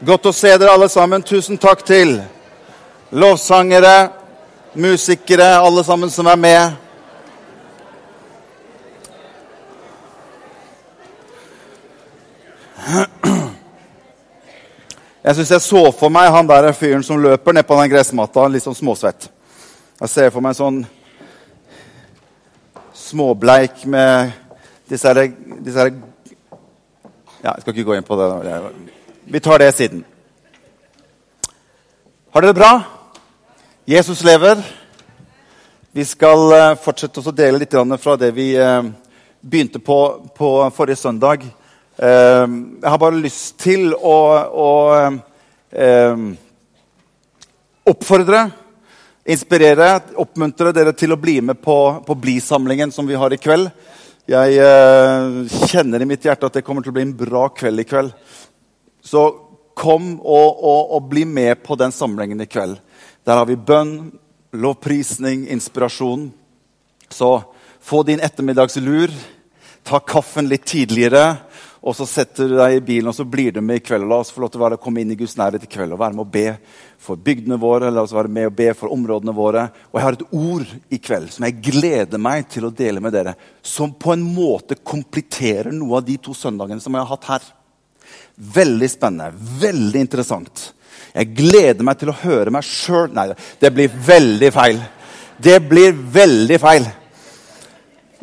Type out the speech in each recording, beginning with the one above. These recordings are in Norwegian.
Godt å se dere alle sammen. Tusen takk til lovsangere, musikere, alle sammen som er med. Jeg syns jeg så for meg han der fyren som løper ned på den gressmatta, litt sånn småsvett. Jeg ser for meg en sånn småbleik med disse her, disse her Ja, jeg skal ikke gå inn på det. Vi tar det siden. Har dere det bra? Jesus lever. Vi skal eh, fortsette å dele litt fra det vi eh, begynte på, på forrige søndag. Eh, jeg har bare lyst til å, å oppfordre, inspirere, oppmuntre dere til å bli med på, på Bli-samlingen som vi har i kveld. Jeg kjenner i mitt hjerte at det kommer til å bli en bra kveld i kveld. Så kom og, og, og, bli med på den samlingen i kveld. Der har vi bønn, lovprisning, inspirasjon. Så få din ettermiddagslur. Ta kaffen litt tidligere. Og så setter du deg i bilen og så blir du med i kveld. og La oss få lov til å komme inn i Guds nærhet i kveld og være med å be for bygdene våre. La oss være med og be for områdene våre. Og jeg har et ord i kveld som jeg gleder meg til å dele med dere. Som på en måte kompletterer noe av de to søndagene som jeg har hatt her. Veldig spennende, veldig interessant. Jeg gleder meg til å høre meg sjøl Nei, det blir veldig feil. Det blir veldig feil.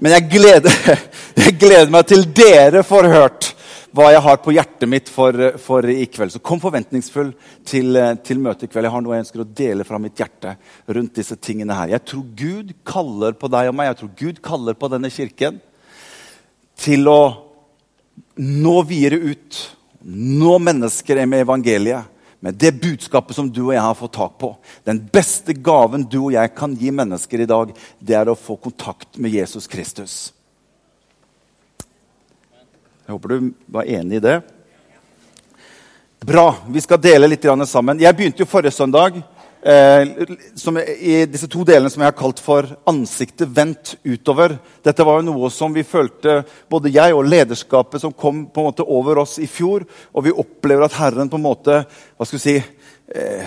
Men jeg gleder, jeg gleder meg til dere får hørt hva jeg har på hjertet mitt for, for i kveld. Så kom forventningsfull til, til møtet i kveld. Jeg har noe jeg ønsker å dele fra mitt hjerte rundt disse tingene her. Jeg tror Gud kaller på deg og meg, jeg tror Gud kaller på denne kirken til å nå videre ut nå mennesker er med evangeliet, med det budskapet som du og jeg har fått tak på. Den beste gaven du og jeg kan gi mennesker i dag, det er å få kontakt med Jesus Kristus. Jeg håper du var enig i det. Bra. Vi skal dele litt sammen. Jeg begynte jo forrige søndag som, i disse to delene som jeg har kalt for 'ansiktet vendt utover'. Dette var jo noe som vi følte, både jeg og lederskapet som kom på en måte over oss i fjor. Og vi opplever at Herren på en måte hva skal vi si, eh,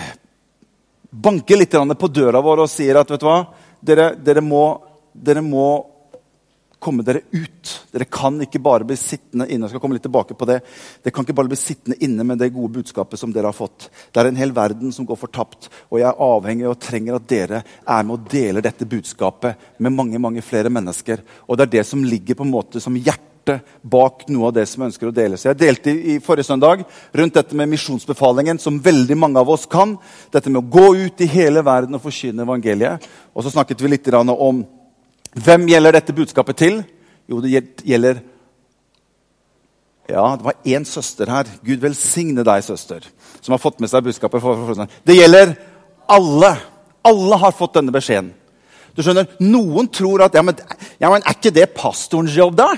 banker litt på døra vår og sier at vet du hva, dere, dere, må, dere må komme dere ut. Dere kan ikke bare bli sittende inne jeg skal komme litt tilbake på det. Dere kan ikke bare bli sittende inne med det gode budskapet som dere har fått. Det er en hel verden som går fortapt, og jeg er avhengig og trenger at dere er med og deler dette budskapet med mange mange flere mennesker. Og Det er det som ligger på en måte som hjertet bak noe av det som ønsker å dele. Så Jeg delte i forrige søndag rundt dette med misjonsbefalingen, som veldig mange av oss kan. Dette med å gå ut i hele verden og forkynne evangeliet. Og så snakket vi litt om hvem gjelder dette budskapet til? Jo, det gjelder Ja, det var én søster her. Gud velsigne deg, søster, som har fått med seg budskapet. Det gjelder alle. Alle har fått denne beskjeden. Du skjønner, Noen tror at ja, men, ja, men er ikke det pastorens jobb, da?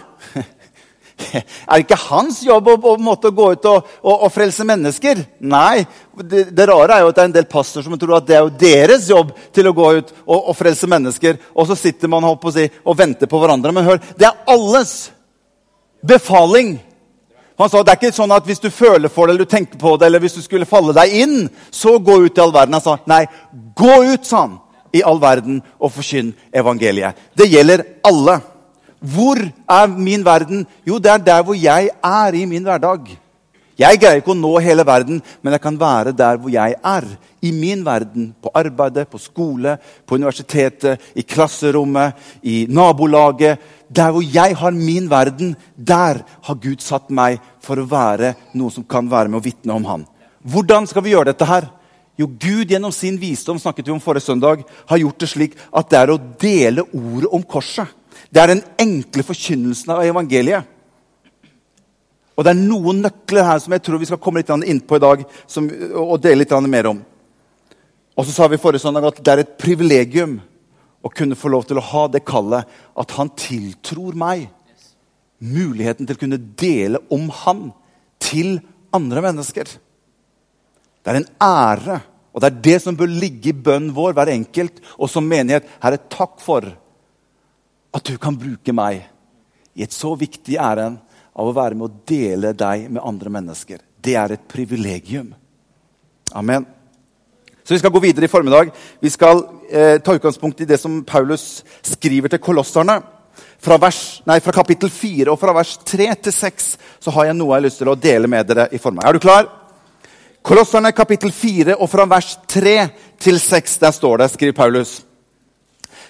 Er det ikke hans jobb å, å, å gå ut og, og, og, frelse mennesker? Nei. Det, det, rare er jo at det er en del pastorer som tror at det er jo deres jobb til å gå ut og, og frelse mennesker. Og så sitter man og, si, og venter på hverandre. Men hør, det er alles befaling. Han sa det er ikke sånn at hvis du føler for det eller du tenker på det, eller hvis du skulle falle deg inn, så gå ut i all verden. Han sa nei, gå ut, sa han, i all verden og forkynn evangeliet. Det gjelder alle. Hvor er min verden? Jo, det er der hvor jeg er i min hverdag. Jeg greier ikke å nå hele verden, men jeg kan være der hvor jeg er. I min verden. På arbeidet, på skole, på universitetet, i klasserommet, i nabolaget. Der hvor jeg har min verden, der har Gud satt meg for å være noe som kan være med å vitne om Han. Hvordan skal vi gjøre dette her? Jo, Gud gjennom sin visdom snakket vi om forrige søndag, har gjort det slik at det er å dele ordet om korset. Det er den enkle forkynnelsen av evangeliet. Og det er noen nøkler her som jeg tror vi skal komme litt inn på i dag som, og dele litt mer om. Og så sa vi forrige søndag at det er et privilegium å kunne få lov til å ha det kallet at han tiltror meg muligheten til å kunne dele om han til andre mennesker. Det er en ære, og det er det som bør ligge i bønnen vår, hver enkelt, og som menighet. Herre, takk for at du kan bruke meg i et så viktig ærend av å være med å dele deg med andre mennesker. det er et privilegium. Amen. Så Vi skal gå videre i formiddag. Vi skal eh, ta utgangspunkt i det som Paulus skriver til kolosserne. Fra, vers, nei, fra kapittel 4 og fra vers 3 til 6 så har jeg noe jeg har lyst til å dele med dere i formiddag. Er du klar? Kolosserne kapittel 4 og fra vers 3 til 6, der står det, skriver Paulus.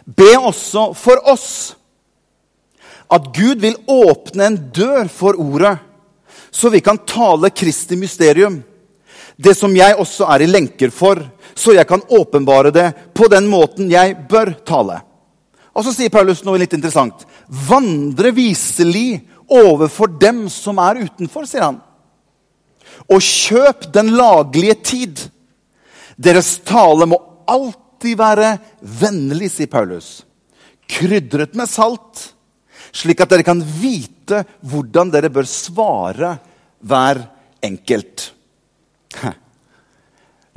Be også for oss at Gud vil åpne en dør for ordet, så vi kan tale Kristi mysterium. Det som jeg også er i lenker for, så jeg kan åpenbare det på den måten jeg bør tale. Og så sier Paulus noe litt interessant. Vandre viselig overfor dem som er utenfor, sier han. Og kjøp den laglige tid. Deres tale må alltid være vennlig, sier Paulus. Krydret med salt slik at dere kan vite hvordan dere bør svare hver enkelt.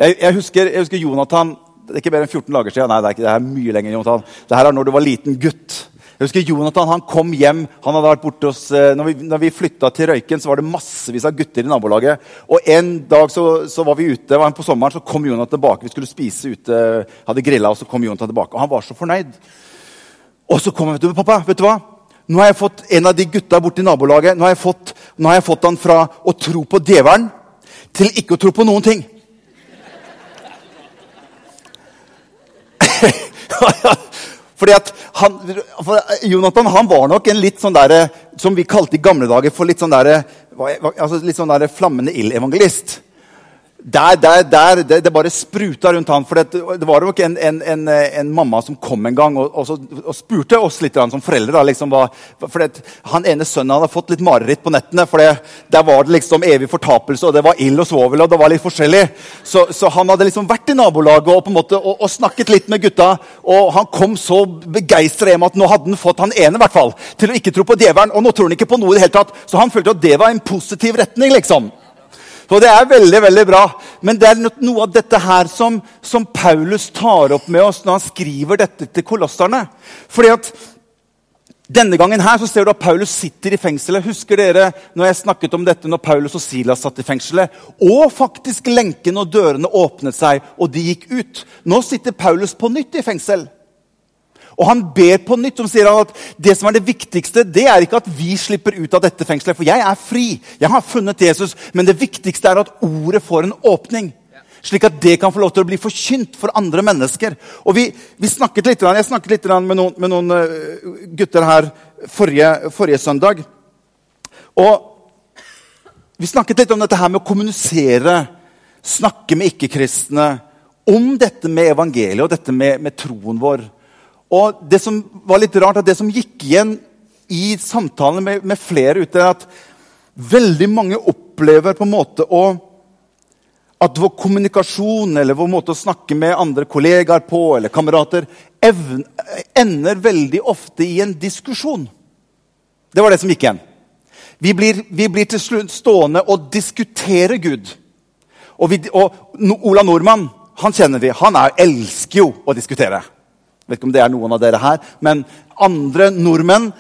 Jeg, jeg, husker, jeg, husker, Jonathan Det er ikke mer enn 14 dager siden. Nei, det er, ikke, det er mye lenger, Jonathan. Det her er når du var liten gutt. Jeg husker Jonathan han kom hjem. han hadde vært borte hos, eh, når vi, når vi flytta til Røyken, så var det massevis av gutter i nabolaget. Og En dag så, så var vi ute, var på sommeren, så kom Jonathan tilbake. Vi skulle spise ute, hadde grilla, og så kom Jonathan tilbake. Og han var så fornøyd. Og så kom han, vet du, pappa, vet du hva? Nå har jeg fått en av de gutta borti nabolaget nå har, jeg fått, nå har jeg fått han fra å tro på djevelen til ikke å tro på noen ting. Fordi at han, for Jonathan han var nok en litt sånn der, som vi kalte i gamle dager for litt sånn der, altså litt sånn der flammende ildevangelist der, der, der, det, det, bare spruta rundt han. For det, det var nok en, en, en, en, mamma som kom en gang og, og, så, og spurte oss litt som foreldre. Da, liksom, hva, for Han ene sønnen hadde fått litt mareritt på nettene. for Der var det liksom evig fortapelse, og det var ild og svovel. og det var litt forskjellig. Så, så, han hadde liksom vært i nabolaget og, på en måte, og, og snakket litt med gutta. Og han kom så begeistra hjem at nå hadde han fått han ene hvert fall, til å ikke tro på djevelen. Og nå tror han ikke på noe i det hele tatt. Så han følte at det var en positiv retning. liksom. Og det er veldig veldig bra. Men det er noe av dette her som, som Paulus tar opp med oss når han skriver dette til kolosserne. Fordi at denne gangen her så ser du at Paulus sitter i fengselet. Husker dere når jeg snakket om dette når Paulus og Silas satt i fengselet? Og faktisk lenken og dørene åpnet seg, og de gikk ut. Nå sitter Paulus på nytt i fengsel. Og han ber på nytt. som sier han at Det som er det viktigste, det er ikke at vi slipper ut av dette fengselet. For jeg er fri. Jeg har funnet Jesus. Men det viktigste er at ordet får en åpning. Slik at det kan få lov til å bli forkynt for andre mennesker. Og vi, vi snakket litt, Jeg snakket litt med noen, med noen uh, gutter her forrige, forrige søndag. Og vi snakket litt om dette her med å kommunisere, snakke med ikke-kristne. Om dette med evangeliet og dette med, med troen vår. Og det som var litt rart, at det som gikk igjen i samtalene med, med flere ute, er at veldig mange opplever på en måte å at vår kommunikasjon eller vår måte å snakke med andre kollegaer på eller kamerater evn, ender veldig ofte i en diskusjon. Det var det som gikk igjen. Vi blir, vi blir til slutt stående og diskutere Gud. Og, vi, og Ola Nordmann han kjenner vi, han er, elsker jo å diskutere vet ikke om det er noen av dere her, men andre nordmenn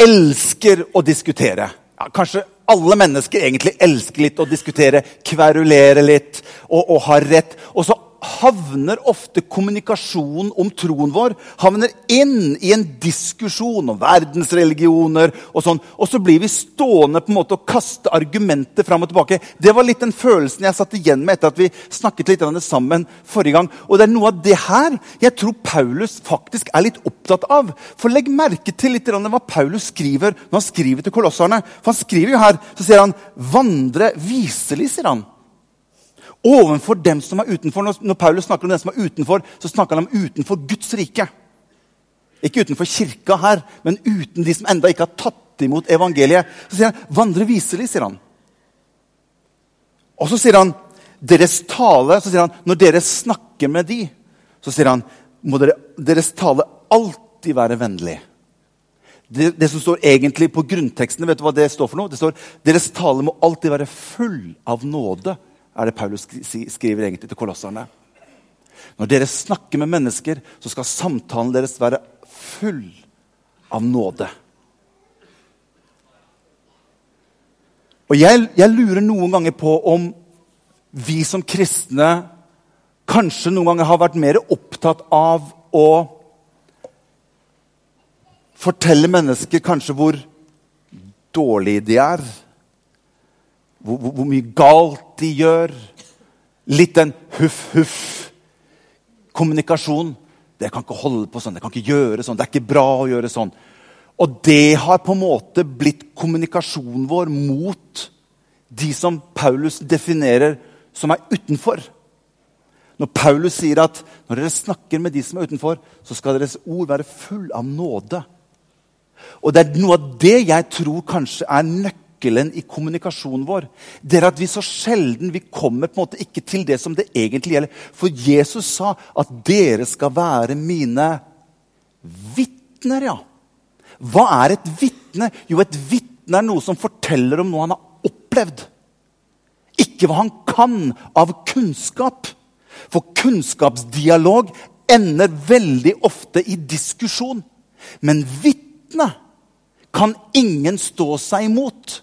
elsker å diskutere. Ja, kanskje alle mennesker egentlig elsker litt å diskutere, kverulere litt og, og ha rett. Og så havner ofte kommunikasjonen om troen vår havner inn i en diskusjon om verdensreligioner. Og sånn, og så blir vi stående på en måte og kaste argumenter fram og tilbake. Det var litt den følelsen jeg satt igjen med etter at vi snakket litt sammen forrige gang. Og det er noe av det her jeg tror Paulus faktisk er litt opptatt av. For legg merke til litt hva Paulus skriver når han skriver til kolosserne. For han skriver jo her, så sier han 'vandre viselig', sier han ovenfor dem som er utenfor. Når Paulus snakker om dem som er utenfor, så snakker han om utenfor Guds rike. Ikke utenfor kirka her, men uten de som enda ikke har tatt imot evangeliet. Så sier han 'vandre viselig', sier han. Og så sier han 'deres tale'. Så sier han 'når dere snakker med de', så sier han 'må dere, deres tale alltid være vennlig'. Det, det, som står egentlig på grunntekstene, vet du hva det står for noe? Det står 'deres tale må alltid være full av nåde' er det Paulus skriver egentlig til kolosserne. Når dere snakker med mennesker, så skal samtalen deres være full av nåde. Og jeg, jeg lurer noen ganger på om vi som kristne kanskje noen ganger har vært mer opptatt av å fortelle mennesker kanskje hvor dårlige de er. Hvor, hvor, hvor mye galt de gjør. Litt den huff-huff-kommunikasjon. Det kan ikke holde på sånn, det kan ikke gjøre sånn, det er ikke bra å gjøre sånn. Og det har på en måte blitt kommunikasjonen vår mot de som Paulus definerer som er utenfor. Når Paulus sier at når dere snakker med de som er utenfor, så skal deres ord være full av nåde. Og det er noe av det jeg tror kanskje er nøkkelen i kommunikasjonen vår. Det er at vi så sjelden vi kommer på en måte ikke til det som det egentlig gjelder. For Jesus sa at dere skal være mine vitner, ja. Hva er et vitne? Jo, et vitne er noe som forteller om noe han har opplevd. Ikke hva han kan av kunnskap. For kunnskapsdialog ender veldig ofte i diskusjon. Men vitne kan ingen stå seg imot.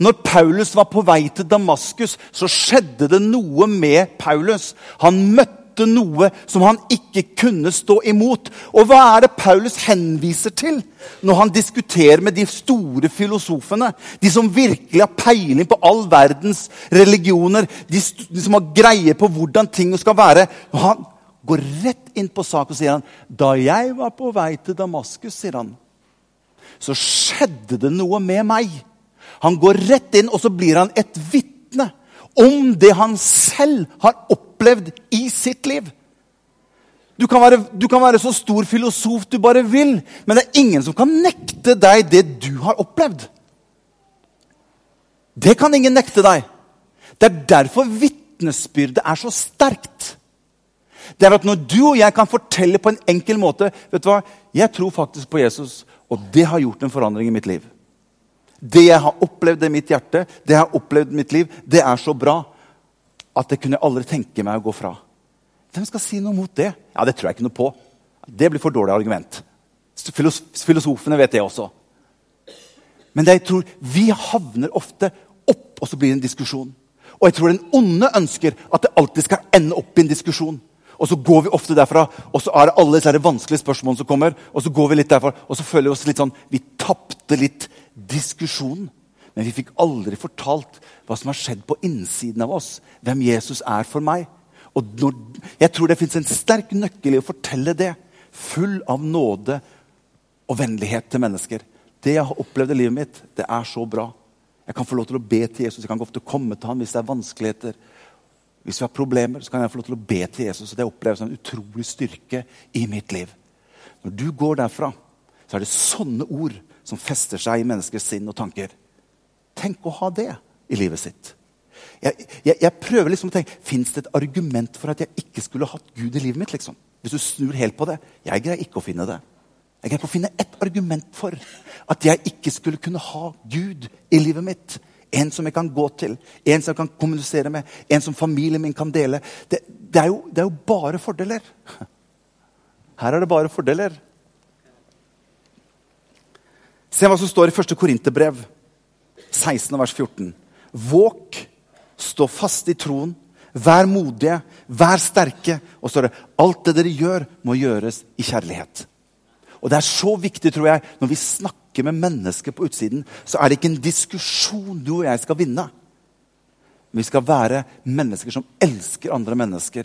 Når Paulus var på vei til Damaskus, så skjedde det noe med Paulus. Han møtte noe som han ikke kunne stå imot. Og hva er det Paulus henviser til når han diskuterer med de store filosofene? De som virkelig har peiling på all verdens religioner. De, som har greie på hvordan ting skal være. Han går rett inn på sak og sier han, da jeg var på vei til Damaskus, sier han, så skjedde det noe med meg. Han går rett inn, og så blir han et vitne om det han selv har opplevd i sitt liv. Du kan, være, du kan, være, så stor filosof du bare vil, men det er ingen som kan nekte deg det du har opplevd. Det kan ingen nekte deg. Det er derfor vitnesbyrdet er så sterkt. Det er at Når du og jeg kan fortelle på en enkel måte vet du hva, Jeg tror faktisk på Jesus, og det har gjort en forandring i mitt liv. Det jeg har opplevd i mitt hjerte, det jeg har opplevd i mitt liv, det er så bra at det kunne jeg aldri tenke meg å gå fra. Hvem skal si noe mot det? Ja, Det tror jeg ikke noe på. Det blir for dårlig argument. Filosofene vet det også. Men jeg tror, vi havner ofte opp, og så blir det en diskusjon. Og jeg tror den onde ønsker at det alltid skal ende opp i en diskusjon. Og så går vi ofte derfra, og så er det alle disse vanskelige spørsmålene som kommer. Og så går vi litt derfra, og så føler vi oss litt sånn Vi tapte litt diskusjonen. Men vi fikk aldri fortalt hva som har skjedd på innsiden av oss. Hvem Jesus er for meg. Og når, Jeg tror det fins en sterk nøkkel i å fortelle det. Full av nåde og vennlighet til mennesker. Det jeg har opplevd i livet mitt, det er så bra. Jeg kan få lov til å be til Jesus. Jeg kan ofte komme til ham hvis det er vanskeligheter. Hvis vi har problemer, så kan jeg få lov til å be til Jesus. og Det oppleves som en utrolig styrke i mitt liv. Når du går derfra, så er det sånne ord som fester seg i menneskers sinn og tanker. Tenk å ha det i livet sitt. Jeg, jeg, jeg prøver liksom å tenke, Fins det et argument for at jeg ikke skulle hatt Gud i livet mitt? liksom? Hvis du snur helt på det. Jeg greier ikke å finne det. Jeg greier ikke å finne ett argument for at jeg ikke skulle kunne ha Gud i livet mitt. En som jeg kan gå til, en som jeg kan kommunisere med, en som familien min kan dele. Det, det, er, jo, det er jo bare fordeler. Her er det bare fordeler. Se hva som står i 1. Korinterbrev, 16. vers 14. Våk, stå fast i troen, vær modige, vær sterke. Og så står det alt det dere gjør, må gjøres i kjærlighet. Og Det er så viktig, tror jeg, når vi snakker med mennesker på utsiden, så er det ikke en diskusjon du og jeg skal vinne. Vi skal være mennesker som elsker andre mennesker.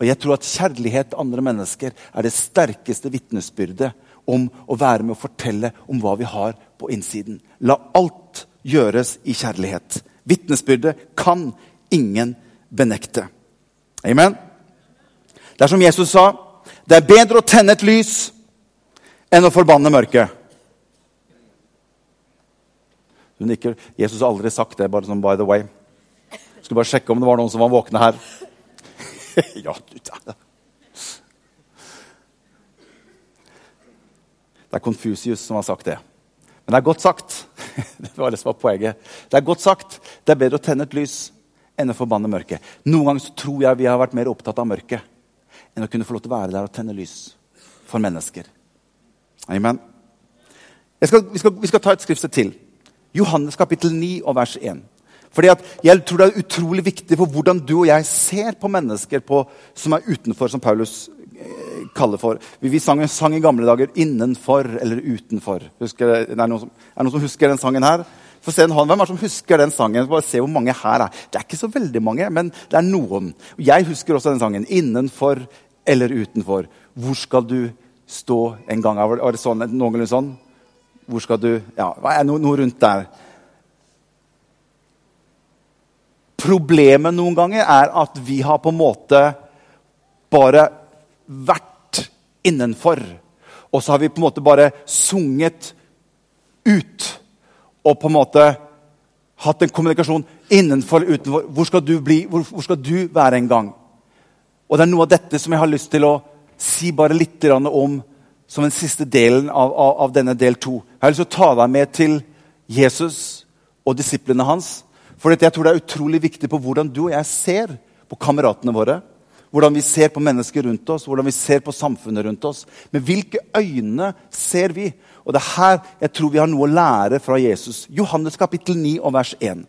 Og jeg tror at kjærlighet til andre mennesker er det sterkeste vitnesbyrdet om å være med og fortelle om hva vi har på innsiden. La alt gjøres i kjærlighet. Vitnesbyrdet kan ingen benekte. Amen? Det er som Jesus sa, det er bedre å tenne et lys enn å forbanne mørket. Jesus har aldri sagt det, bare sånn by the way. Skulle bare sjekke om det var noen som var våkne her. ja, du Det er Confucius som har sagt det. Men det er godt sagt. det var det som var poenget. Det er godt sagt. Det er bedre å tenne et lys enn å forbanne mørket. Noen ganger så tror jeg vi har vært mer opptatt av mørket enn å kunne få lov til å være der og tenne lys for mennesker. Amen. Skal, vi, skal, vi, skal, ta et skriftsted til. Johannes kapittel 9 og vers 1. Fordi Jeg tror det er utrolig viktig for hvordan du og jeg ser på mennesker på, som er utenfor, som Paulus kaller for. Vi, vi sang en sang i gamle dager 'innenfor' eller 'utenfor'. Husker, er, det noen som, er det noen som husker den sangen her? Få se en hånd. Hvem er det som husker den sangen? Bare se hvor mange her er. Det er ikke så veldig mange, men det er noen. Jeg husker også den sangen. 'Innenfor eller utenfor'. Hvor skal du stå en gang? Var det sånn, noenlunde sånn? Hvor skal du Ja, er noe, noe rundt der. Problemet noen ganger er at vi har på en måte bare vært innenfor. Og så har vi på en måte bare sunget ut. Og på en måte hatt en kommunikasjon innenfor eller utenfor. Hvor skal du bli? Hvor, hvor, skal du være en gang? Og det er noe av dette som jeg har lyst til å si bare litt om som den siste delen av, av, av denne del to. Jeg har lyst til å ta deg med til Jesus og disiplene hans. For jeg tror det er utrolig viktig på hvordan du og jeg ser på kameratene våre. Hvordan vi ser på mennesker rundt oss, hvordan vi ser på samfunnet rundt oss. Men hvilke øyne ser vi? Og det er her jeg tror vi har noe å lære fra Jesus. Johannes kapittel 9 og vers 1.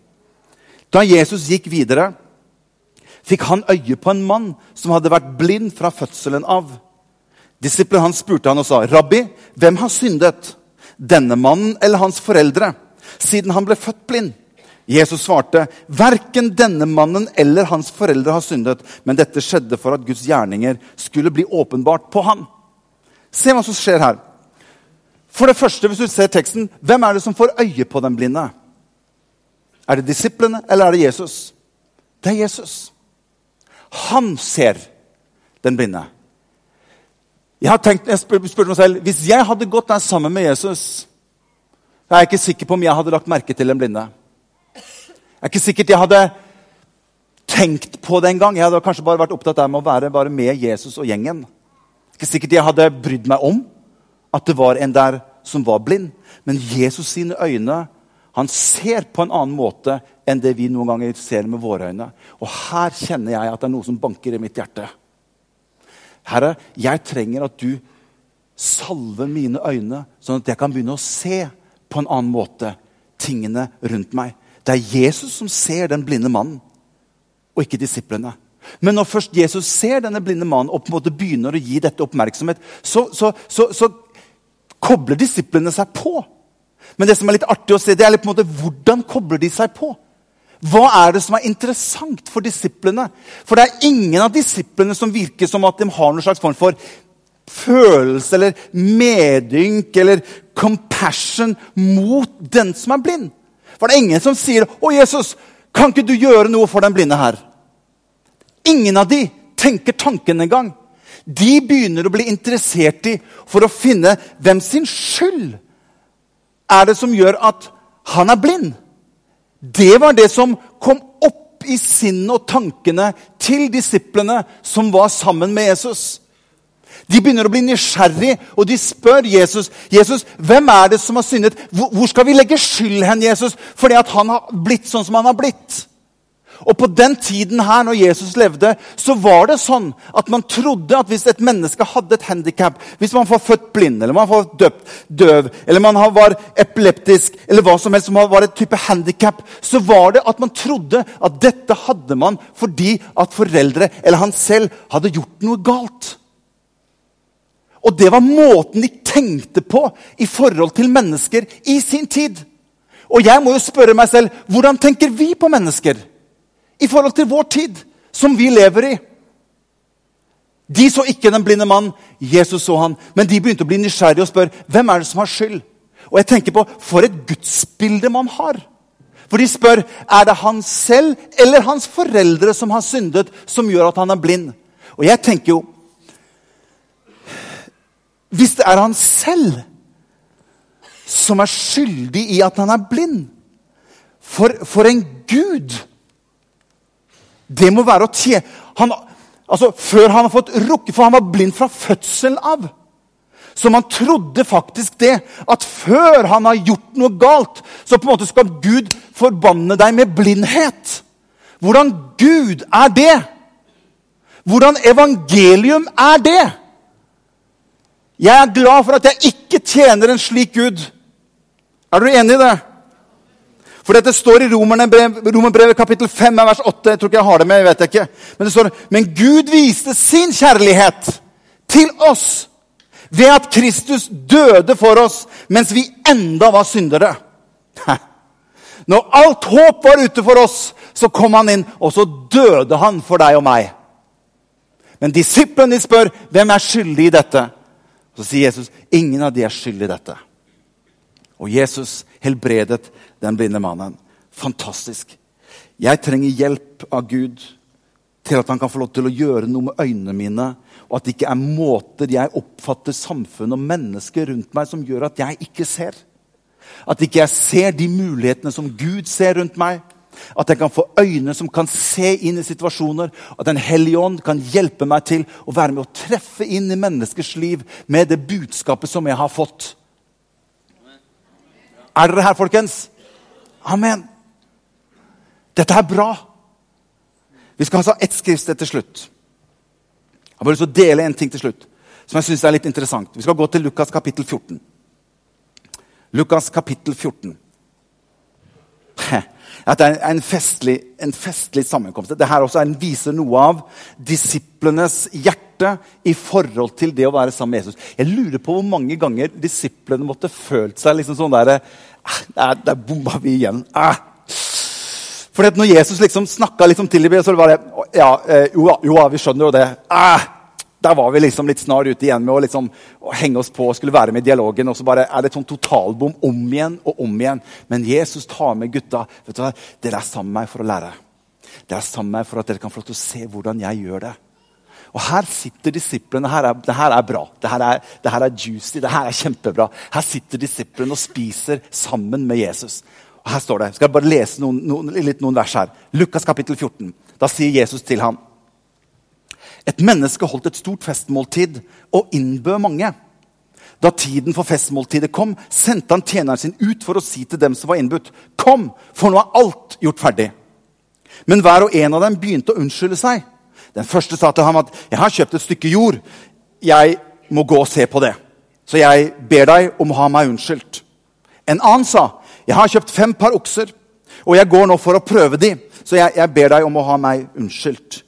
Da Jesus gikk videre, fikk han øye på en mann som hadde vært blind fra fødselen av. Disiplene hans spurte han og sa, 'Rabbi, hvem har syndet?' 'Denne mannen eller hans foreldre?' Siden han ble født blind. Jesus svarte, 'Verken denne mannen eller hans foreldre har syndet,' 'men dette skjedde for at Guds gjerninger skulle bli åpenbart på ham.' Se hva som skjer her. For det første, hvis du ser teksten, Hvem er det som får øye på den blinde? Er det disiplene, eller er det Jesus? Det er Jesus. Han ser den blinde. Jeg har tenkt, jeg spurte meg selv, Hvis jeg hadde gått der sammen med Jesus, er jeg ikke sikker på om jeg hadde lagt merke til den blinde. Det er ikke sikkert jeg hadde tenkt på det engang. Jeg hadde kanskje bare vært opptatt av å være bare med Jesus og gjengen. Det er ikke sikkert jeg hadde brydd meg om at det var en der som var blind. Men Jesus sine øyne han ser på en annen måte enn det vi noen ganger ser med våre øyne. Og her kjenner jeg at det er noe som banker i mitt hjerte. Herre, jeg trenger at du salver mine øyne, sånn at jeg kan begynne å se på en annen måte tingene rundt meg. Det er Jesus som ser den blinde mannen, og ikke disiplene. Men når først Jesus ser denne blinde mannen og på en måte begynner å gi dette oppmerksomhet, så, så, så, så kobler disiplene seg på. Men det som er litt artig å se, det er litt på en måte hvordan kobler de seg på. Hva er det som er interessant for disiplene? For det er ingen av disiplene som virker som at de har noen slags form for følelse eller medynk eller compassion mot den som er blind. For det er ingen som sier 'Å, Jesus, kan ikke du gjøre noe for den blinde her?' Ingen av de tenker tanken engang. De begynner å bli interessert i for å finne hvem sin skyld er det som gjør at han er blind. Det var det som kom opp i sinnet og tankene til disiplene som var sammen med Jesus. De begynner å bli nysgjerrig, og de spør Jesus Jesus, hvem er det som har syndet. Hvor skal vi legge skyld hen, Jesus, fordi at han har blitt sånn som han har blitt? Og På den tiden her, når Jesus levde, så var det sånn at man trodde at hvis et menneske hadde et handikap, hvis man var født blind, eller man var døpt, døv, eller man var epileptisk, eller hva som helst som var et type handikap, så var det at man trodde at dette hadde man fordi at foreldre eller han selv hadde gjort noe galt. Og det var måten de tenkte på i forhold til mennesker i sin tid. Og jeg må jo spørre meg selv hvordan tenker vi på mennesker i forhold til vår tid, som vi lever i? De så ikke den blinde mannen. Jesus så han. Men de begynte å bli nysgjerrige og spørre hvem er det som har skyld. Og jeg tenker på For et gudsbilde man har. For de spør er det han selv eller hans foreldre som har syndet, som gjør at han er blind. Og jeg tenker jo hvis det er han selv som er skyldig i at han er blind. For, for en gud! Det må være å tjene altså, Før han har fått rukke, For han var blind fra fødselen av. Så man trodde faktisk det, at før han har gjort noe galt, så på en måte skal Gud forbanne deg med blindhet. Hvordan Gud er det? Hvordan evangelium er det? Jeg er glad for at jeg ikke tjener en slik Gud. Er du enig i det? For dette står i Romerbrevet kapittel 5, vers 8. Jeg tror ikke jeg har det med. jeg vet ikke. Men det står Men Gud viste sin kjærlighet til oss ved at Kristus døde for oss mens vi enda var syndere. Når alt håp var ute for oss, så kom han inn, og så døde han for deg og meg. Men disiplene spør hvem er skyldig i dette. Så sier Jesus ingen av de er skyld i dette. Og Jesus helbredet den blinde mannen. Fantastisk. Jeg trenger hjelp av Gud til at han kan få lov til å gjøre noe med øynene mine. Og at det ikke er måter jeg oppfatter samfunnet og mennesker rundt meg som gjør at jeg ikke ser. At ikke jeg ser de mulighetene som Gud ser rundt meg. At jeg kan få øyne som kan se inn i situasjoner. At Den hellige ånd kan hjelpe meg til å være med å treffe inn i menneskers liv med det budskapet som jeg har fått. Er dere her, folkens? Amen. Dette er bra. Vi skal ha ett skriftsted til slutt. Jeg har bare lyst til å dele en ting til slutt som jeg synes er litt interessant. Vi skal gå til Lukas kapittel 14. Lukas kapittel 14. At det er en festlig, en festlig sammenkomst. Dette også viser noe av disiplenes hjerte i forhold til det å være sammen med Jesus. Jeg lurer på hvor mange ganger disiplene måtte følt seg liksom sånn der, Der, Der bomma vi igjen. Ah. For når Jesus liksom snakka liksom til dem, så var det ja, eh, jo, jo, vi skjønner jo det. Ah, der var vi liksom litt snar ute igjen med å, liksom, å henge oss på og skulle være med i dialogen. Og så bare er det et sånn totalbom om igjen og om igjen. Men Jesus tar med gutta. vet du hva? Dere er sammen med meg for å lære. Dere er sammen med meg for at dere kan få lov til å se hvordan jeg gjør det. Og Her sitter disiplene. Her er, det her er bra. Det her er, det her er juicy. Det her er kjempebra. Her sitter disiplene og spiser sammen med Jesus. Og Her står det, skal jeg bare lese noen, noen, litt noen vers her. Lukas kapittel 14. Da sier Jesus til ham Et menneske holdt et stort festmåltid og innbød mange. Da tiden for festmåltidet kom, sendte han tjeneren sin ut for å si til dem som var innbudt, 'Kom, for nå er alt gjort ferdig.' Men hver og en av dem begynte å unnskylde seg. Den første sa til ham at 'Jeg har kjøpt et stykke jord. Jeg må gå og se på det.' 'Så jeg ber deg om å ha meg unnskyldt.' En annen sa 'Jeg har kjøpt fem par okser, og jeg går nå for å prøve de.' 'Så jeg, jeg ber deg om å ha meg unnskyldt.'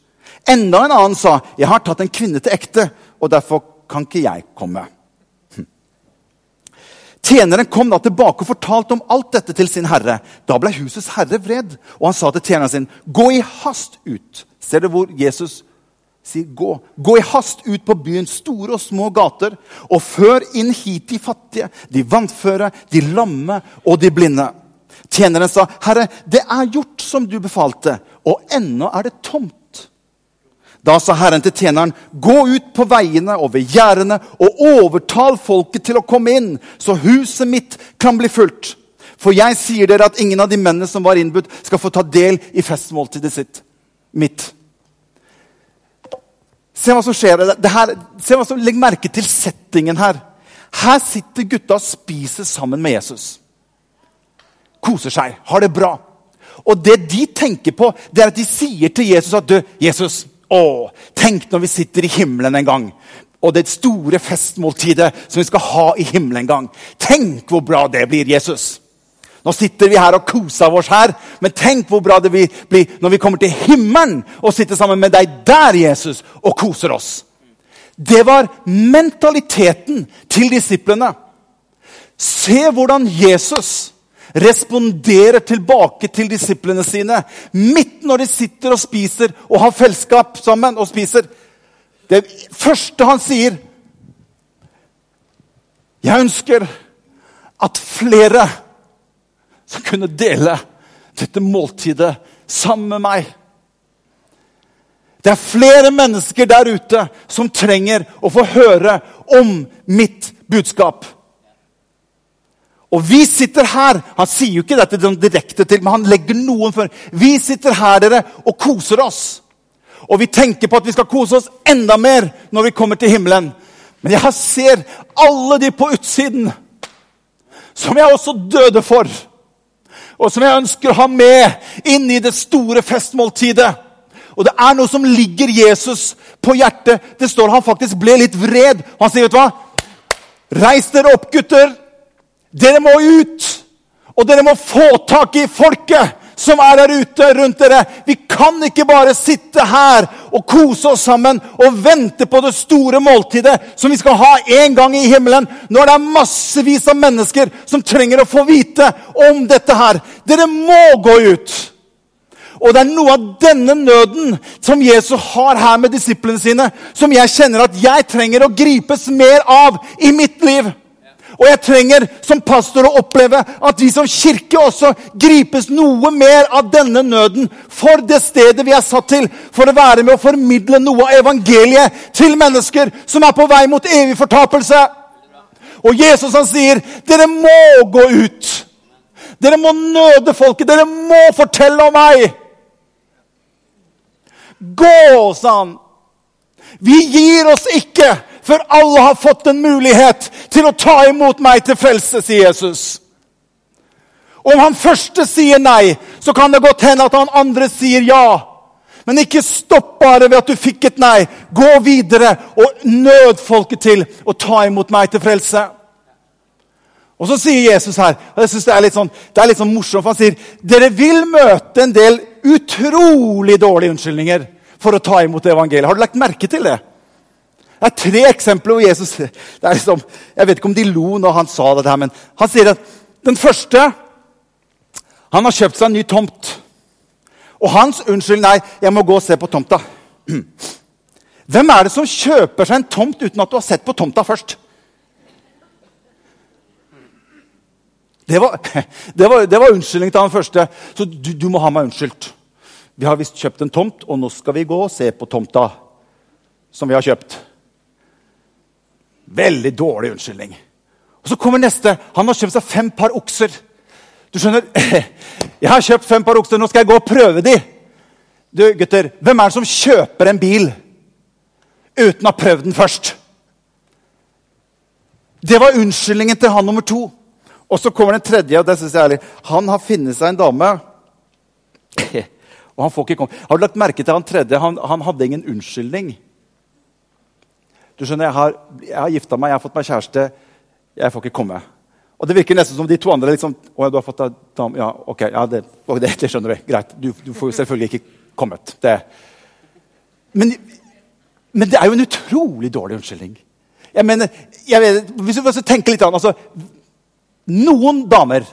Enda en annen sa 'Jeg har tatt en kvinne til ekte, og derfor kan ikke jeg komme'. Hm. Tjeneren kom da tilbake og fortalte om alt dette til sin herre. Da ble husets herre vred, og han sa til tjeneren sin, 'Gå i hast ut.' Ser du hvor Jesus sier 'gå'? Gå i hast ut på byens store og små gater, og før inn hit de fattige, de vannføre, de lamme og de blinde. Tjeneren sa, 'Herre, det er gjort som du befalte, og ennå er det tomt.' Da sa Herren til tjeneren, 'Gå ut på veiene og ved gjerdene og overtal folket til å komme inn, så huset mitt kan bli fullt.' For jeg sier dere at ingen av de mennene som var innbudt, skal få ta del i festmåltidet sitt. Mitt. Se hva som skjer. Her, se hva som, Legg merke til settingen her. Her sitter gutta og spiser sammen med Jesus. Koser seg, har det bra. Og det de tenker på, det er at de sier til Jesus at du, Jesus, å, tenk når vi sitter i himmelen en gang. Og det store festmåltidet som vi skal ha i himmelen en gang. Tenk hvor bra det blir, Jesus. Nå sitter vi her og koser oss her, men tenk hvor bra det blir når vi kommer til himmelen og sitter sammen med deg der, Jesus, og koser oss. Det var mentaliteten til disiplene. Se hvordan Jesus responderer tilbake til disiplene sine midt når de sitter og spiser og har fellesskap sammen og spiser. Det første han sier Jeg ønsker at flere skal kunne dele dette måltidet sammen med meg. Det er flere mennesker der ute som trenger å få høre om mitt budskap. Og vi sitter her Han sier jo ikke dette direkte til, men han legger noen før. Vi sitter her dere, og koser oss. Og vi tenker på at vi skal kose oss enda mer når vi kommer til himmelen. Men jeg ser alle de på utsiden som jeg også døde for. Og som jeg ønsker å ha med inn i det store festmåltidet. Og det er noe som ligger Jesus på hjertet. Det står Han faktisk ble litt vred. Han sier, vet du hva? Reis dere opp, gutter. Dere må ut Og dere må få tak i folket som er der ute rundt dere. Vi kan ikke bare sitte her og kose oss sammen og vente på det store måltidet som vi skal ha en gang i himmelen, når det er massevis av mennesker som trenger å få vite om dette her. Dere må gå ut. Og det er noe av denne nøden som Jesus har her med disiplene sine, som jeg kjenner at jeg trenger å gripes mer av i mitt liv. Og jeg trenger som pastor å oppleve at vi som kirke også gripes noe mer av denne nøden for det stedet vi er satt til, for å være med å formidle noe av evangeliet til mennesker som er på vei mot evig fortapelse. Og Jesus han sier, 'Dere må gå ut.' Dere må nøde folket. Dere må fortelle om meg. Gå, sa han. Vi gir oss ikke for alle har fått en mulighet til å ta imot meg til frelse, sier Jesus. Om han første sier nei, så kan det godt hende at han andre sier ja. Men ikke stopp bare ved at du fikk et nei. Gå videre og nød folket til å ta imot meg til frelse. Og så sier Jesus her, og jeg synes det er litt sånn, det er litt sånn morsomt, for han sier dere vil møte en del utrolig dårlige unnskyldninger for å ta imot evangeliet. Har du lagt merke til det? Det er tre eksempler hvor Jesus liksom, Jeg vet ikke om de lo når han sa dette, men han sier at den første Han har kjøpt seg en ny tomt. Og hans unnskyld, nei, jeg må gå og se på tomta. Hvem er det som kjøper seg en tomt uten at du har sett på tomta først? Det var, det var, det var unnskyldning til han første. Så du, du må ha meg unnskyldt. Vi har visst kjøpt en tomt, og nå skal vi gå og se på tomta som vi har kjøpt. Veldig dårlig unnskyldning. Og Så kommer neste. Han har kjøpt seg fem par okser. Du skjønner, Jeg har kjøpt fem par okser, nå skal jeg gå og prøve de. Du, gutter, Hvem er det som kjøper en bil uten å ha prøvd den først? Det var unnskyldningen til han nummer to. Og så kommer den tredje. og det synes jeg er ærlig. Han har funnet seg en dame. Og han får ikke komme. Har du lagt merke til han tredje? Han, han hadde ingen unnskyldning. Du skjønner, Jeg har, har gifta meg, jeg har fått meg kjæreste. Jeg får ikke komme. Og Det virker nesten som de to andre liksom, å, du har fått deg dam, ja, ok, ja, det, det, det, skjønner vi. Greit. Du, du får selvfølgelig ikke kommet. Det. Men, men, det er jo en utrolig dårlig unnskyldning. Jeg mener, jeg vet, Hvis du tenker litt an, altså, Noen damer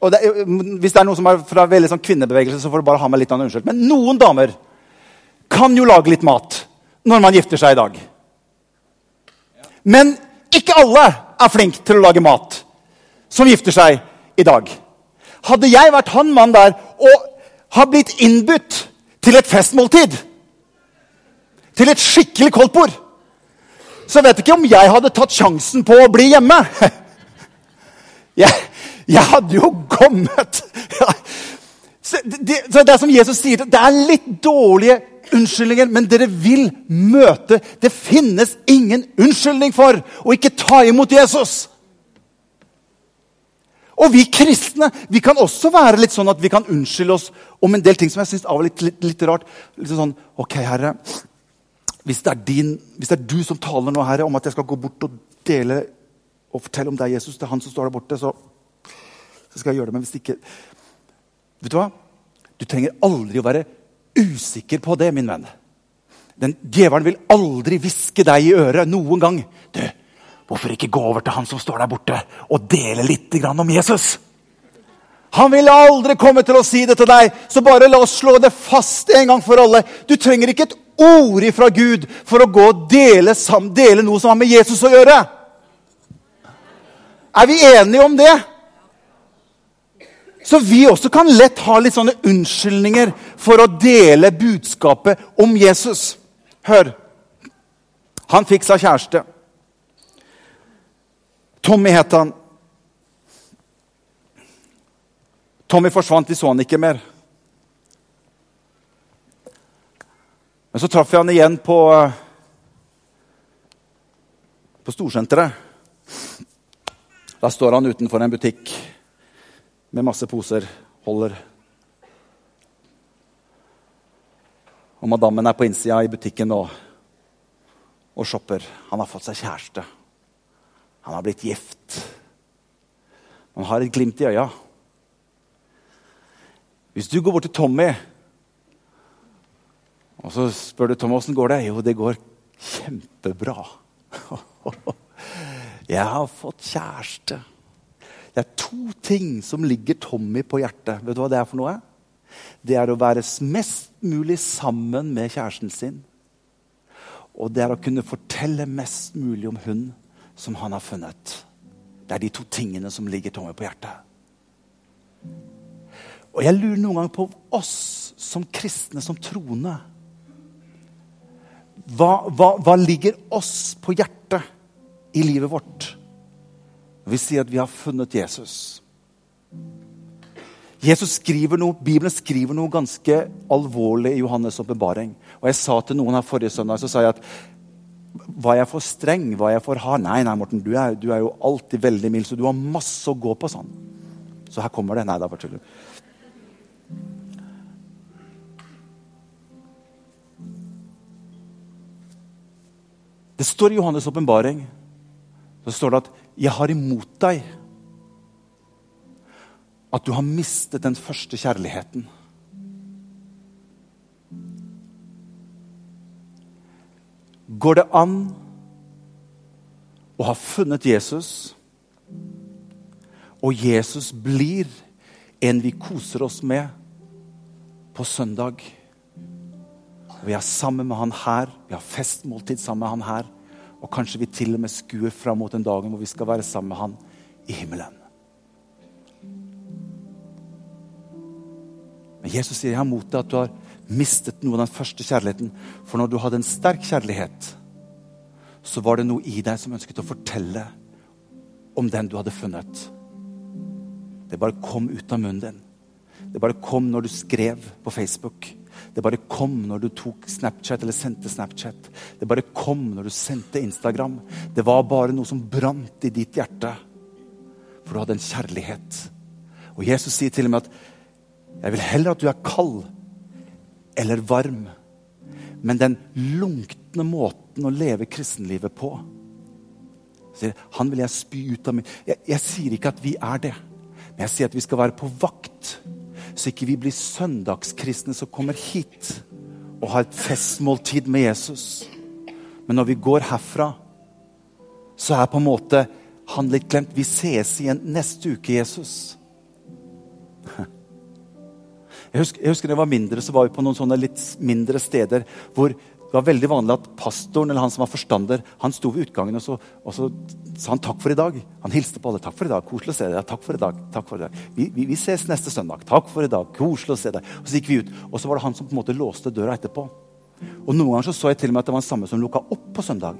og det, Hvis det er noen som er fra veldig sånn kvinnebevegelse, så får du bare ha meg litt av unnskyld. Men noen damer kan jo lage litt mat når man gifter seg i dag. Men ikke alle er flinke til å lage mat som gifter seg i dag. Hadde jeg vært han mannen der og har blitt innbudt til et festmåltid, til et skikkelig koldtbord, så vet jeg ikke om jeg hadde tatt sjansen på å bli hjemme. Jeg, jeg hadde jo kommet. Så det, så det er som Jesus sier, det er litt dårlige unnskyldninger, men dere vil møte Det finnes ingen unnskyldning for å ikke ta imot Jesus. Og vi kristne vi kan også være litt sånn at vi kan unnskylde oss om en del ting som jeg synes var litt, litt, litt rart. Litt sånn, ok, herre, hvis det, din, hvis det, er du som taler nå, herre, om at jeg skal gå bort og dele og fortelle om deg, Jesus, det er han som står der borte, så, så skal jeg gjøre det. Men hvis ikke Vet du hva? Du trenger aldri å være usikker på det, min venn. Den Djevelen vil aldri hviske deg i øret noen gang. Du, hvorfor ikke gå over til han som står der borte, og dele litt om Jesus? Han vil aldri komme til å si det til deg, så bare la oss slå det fast en gang for alle. Du trenger ikke et ord ifra Gud for å gå og dele, dele noe som har med Jesus å gjøre. Er vi enige om det? Så vi også kan lett ha litt sånne unnskyldninger for å dele budskapet om Jesus. Hør. Han fikk seg kjæreste. Tommy het han. Tommy forsvant, vi så han ikke mer. Men så traff jeg han igjen på, på Storsenteret. Da står han utenfor en butikk med masse poser holder. Og madammen er på innsida i butikken nå og shopper. Han har fått seg kjæreste. Han har blitt gift. Han har et glimt i øya. Hvis du går bort til Tommy og så spør du Tommy åssen går det Jo, det går kjempebra. Jeg har fått kjæreste. Det er to ting som ligger Tommy på hjertet. Vet du hva det er for noe? Det er å være mest mulig sammen med kjæresten sin. Og det er å kunne fortelle mest mulig om hun som han har funnet. Det er de to tingene som ligger Tommy på hjertet. Og jeg lurer noen ganger på oss som kristne, som troende. Hva, hva, hva ligger oss på hjertet i livet vårt når vi sier at vi har funnet Jesus? Jesus skriver noe, Bibelen skriver noe ganske alvorlig i Johannes' åpenbaring. Og jeg sa til noen her forrige søndag så sa jeg at var jeg for streng? Var jeg for hard? Nei, nei, Morten, du er, du er jo alltid veldig mild, så du har masse å gå på. sånn. Så her kommer det. Nei, det er bare tull. Det står i Johannes' åpenbaring så står det at 'jeg har imot deg' at du har mistet den første kjærligheten. Går det an å ha funnet Jesus, og Jesus blir en vi koser oss med på søndag? Vi er sammen med han her, vi har festmåltid sammen med han her. Og kanskje vi til og med skuer fram mot den dagen hvor vi skal være sammen med han i himmelen. Men Jesus sier jeg har mot deg at du har mistet noe av den første kjærligheten. For når du hadde en sterk kjærlighet, så var det noe i deg som ønsket å fortelle om den du hadde funnet. Det bare kom ut av munnen din. Det bare kom når du skrev på Facebook. Det bare kom når du tok Snapchat eller sendte Snapchat. Det bare kom når du sendte Instagram. Det var bare noe som brant i ditt hjerte. For du hadde en kjærlighet. Og Jesus sier til og med at jeg vil heller at du er kald eller varm. Men den lunkne måten å leve kristenlivet på sier, Han vil jeg spy ut av min jeg, jeg sier ikke at vi er det, men jeg sier at vi skal være på vakt så ikke vi blir søndagskristne som kommer hit og har et festmåltid med Jesus. Men når vi går herfra, så er på en måte han litt glemt. Vi ses igjen neste uke, Jesus. Jeg husker, jeg husker da jeg var mindre, så var vi på noen sånne litt mindre steder hvor det var veldig vanlig at pastoren eller han som var forstander, han sto ved utgangen og så, og så sa han takk for i dag. Han hilste på alle. 'Takk for i dag. Koselig å se deg.' takk for i dag, takk for i dag. Vi, vi, vi, ses neste søndag. 'Takk for i dag. Koselig å se deg.' Og så gikk vi ut. Og så var det han som på en måte låste døra etterpå. Og Noen ganger så, så jeg til og med at det var den samme som lukka opp på søndag.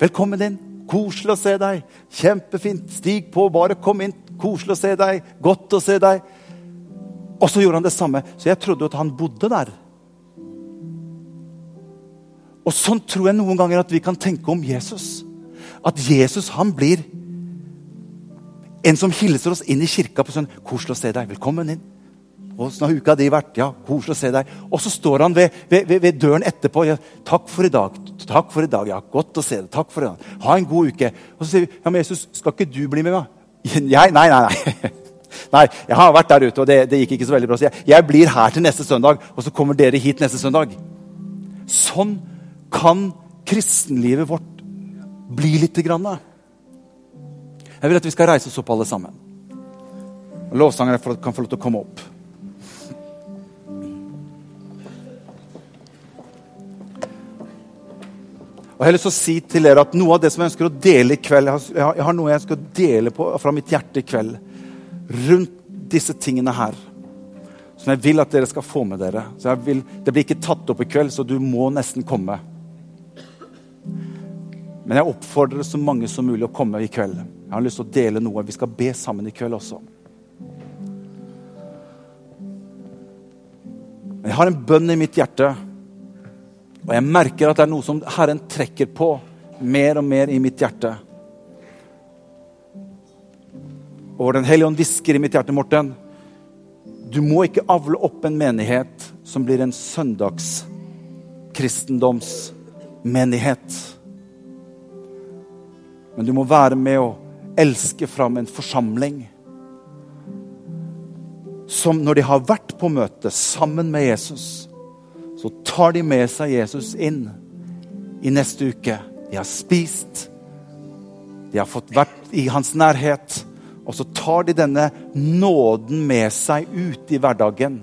'Velkommen inn. Koselig å se deg. Kjempefint. Stig på. Bare kom inn. Koselig å se deg. Godt å se deg.' Og så gjorde han det samme. Så jeg trodde at han bodde der. Og sånn tror jeg noen ganger at vi kan tenke om Jesus. At Jesus han blir en som hilser oss inn i kirka på sånn 'Koselig å se deg. Velkommen inn.' 'Åssen har uka di vært?' 'Ja, koselig å se deg.' Og så står han ved, ved, ved døren etterpå. Ja, 'Takk for i dag.' 'Takk for i dag. Ja, godt å se deg. Takk for i dag. Ha en god uke.' Og så sier vi, 'Ja, men Jesus, skal ikke du bli med meg?' Jeg? Nei, nei, nei. Nei, jeg har vært der ute, og det, det gikk ikke så veldig bra. Så jeg, jeg blir her til neste søndag, og så kommer dere hit neste søndag. Sånn kan kristenlivet vårt bli lite grann? Jeg vil at vi skal reise oss opp alle sammen. Lovsangerne kan få lov til å komme opp. Og jeg har lyst til å si til dere at Noe av det som jeg ønsker å dele i kveld Jeg har, jeg har noe jeg ønsker å dele på, fra mitt hjerte i kveld rundt disse tingene her. Som jeg vil at dere skal få med dere. Så vil, det blir ikke tatt opp i kveld, så du må nesten komme. Men jeg oppfordrer så mange som mulig å komme i kveld. Jeg har lyst til å dele noe. Vi skal be sammen i kveld også. Men jeg har en bønn i mitt hjerte, og jeg merker at det er noe som Herren trekker på mer og mer i mitt hjerte. Og Den hellige ånd hvisker i mitt hjerte, Morten Du må ikke avle opp en menighet som blir en søndagskristendomsmenighet. Men du må være med å elske fram en forsamling som når de har vært på møte sammen med Jesus, så tar de med seg Jesus inn i neste uke. De har spist, de har fått vært i hans nærhet. Og så tar de denne nåden med seg ut i hverdagen.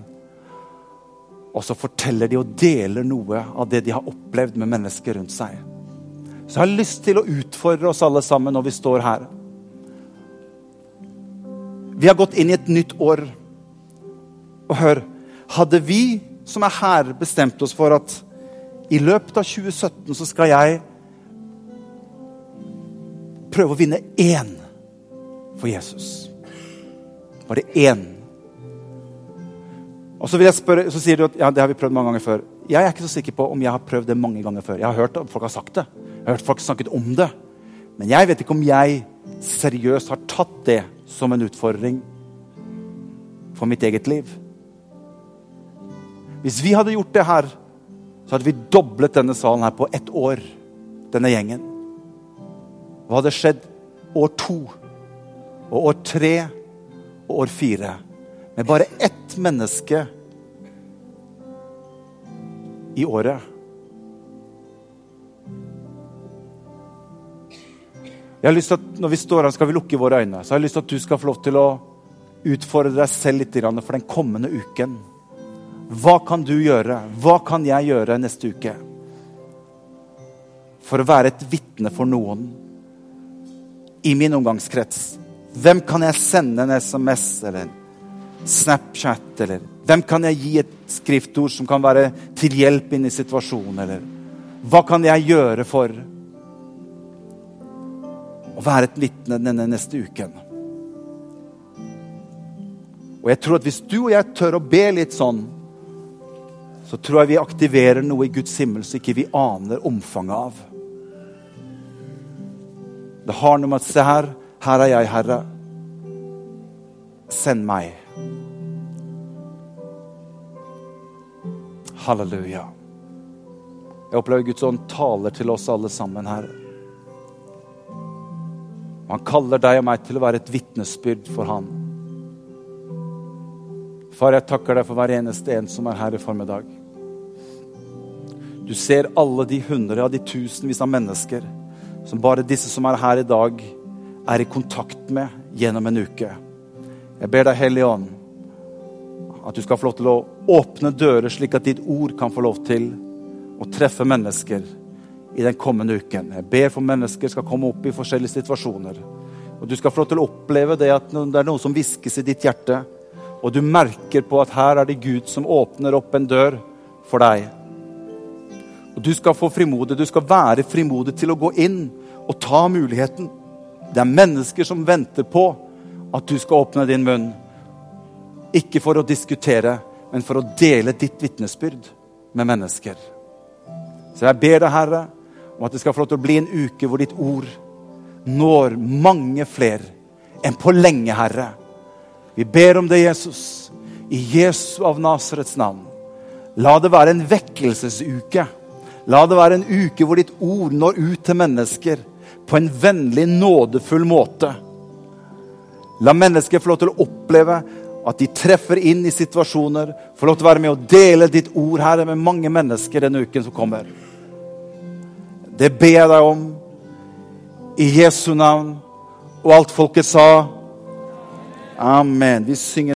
Og så forteller de og deler noe av det de har opplevd med mennesker rundt seg. Så jeg har lyst til å utfordre oss alle sammen når vi står her. Vi har gått inn i et nytt år. Og hør, hadde vi som er her, bestemt oss for at i løpet av 2017 så skal jeg prøve å vinne én for Jesus. Bare én. Og så vil jeg spørre, så sier du at ja, det har vi prøvd mange ganger før. Jeg er ikke så sikker på om jeg har prøvd det mange ganger før. Jeg har hørt at folk har sagt det. Jeg har hørt folk snakket om det. Men jeg vet ikke om jeg seriøst har tatt det som en utfordring for mitt eget liv. Hvis vi hadde gjort det her, så hadde vi doblet denne salen her på ett år. Denne gjengen. Hva hadde skjedd år to og år tre og år fire? Med bare ett menneske i året. Jeg har lyst til at Når vi står her, skal vi lukke våre øyne. Så jeg har lyst til at du skal få lov til å utfordre deg selv litt for den kommende uken. Hva kan du gjøre? Hva kan jeg gjøre neste uke? For å være et vitne for noen i min omgangskrets. Hvem kan jeg sende en SMS eller Snapchat? Eller hvem kan jeg gi et skriftord som kan være til hjelp inn i situasjonen? Eller hva kan jeg gjøre for å være et vitne denne neste uken? Og jeg tror at Hvis du og jeg tør å be litt sånn så tror jeg vi aktiverer noe i Guds himmel som ikke vi aner omfanget av. Det har noe med at Se her, her er jeg, Herre. Send meg. Halleluja. Jeg opplever Guds ånd taler til oss alle sammen her. Han kaller deg og meg til å være et vitnesbyrd for Han. Far, jeg takker deg for hver eneste en som er her i formiddag. Du ser alle de hundre av de tusenvis av mennesker som bare disse som er her i dag, er i kontakt med gjennom en uke. Jeg ber deg, Hellige Ånd, at du skal få lov til å åpne dører, slik at ditt ord kan få lov til å treffe mennesker i den kommende uken. Jeg ber for mennesker skal komme opp i forskjellige situasjoner. Og du skal få lov til å oppleve det at det er noe som hviskes i ditt hjerte og du merker på at her er det Gud som åpner opp en dør for deg. Og Du skal få frimodig, du skal være frimodig til å gå inn og ta muligheten. Det er mennesker som venter på at du skal åpne din munn. Ikke for å diskutere, men for å dele ditt vitnesbyrd med mennesker. Så jeg ber deg, Herre, om at det skal få lov til å bli en uke hvor ditt ord når mange flere enn på lenge, Herre. Vi ber om det, Jesus, i Jesu av Nasarets navn. La det være en vekkelsesuke. La det være en uke hvor ditt ord når ut til mennesker på en vennlig, nådefull måte. La mennesker få lov til å oppleve at de treffer inn i situasjoner. Få lov til å være med og dele ditt ord her med mange mennesker denne uken som kommer. Det ber jeg deg om i Jesu navn. Og alt folket sa Amen. Vi synger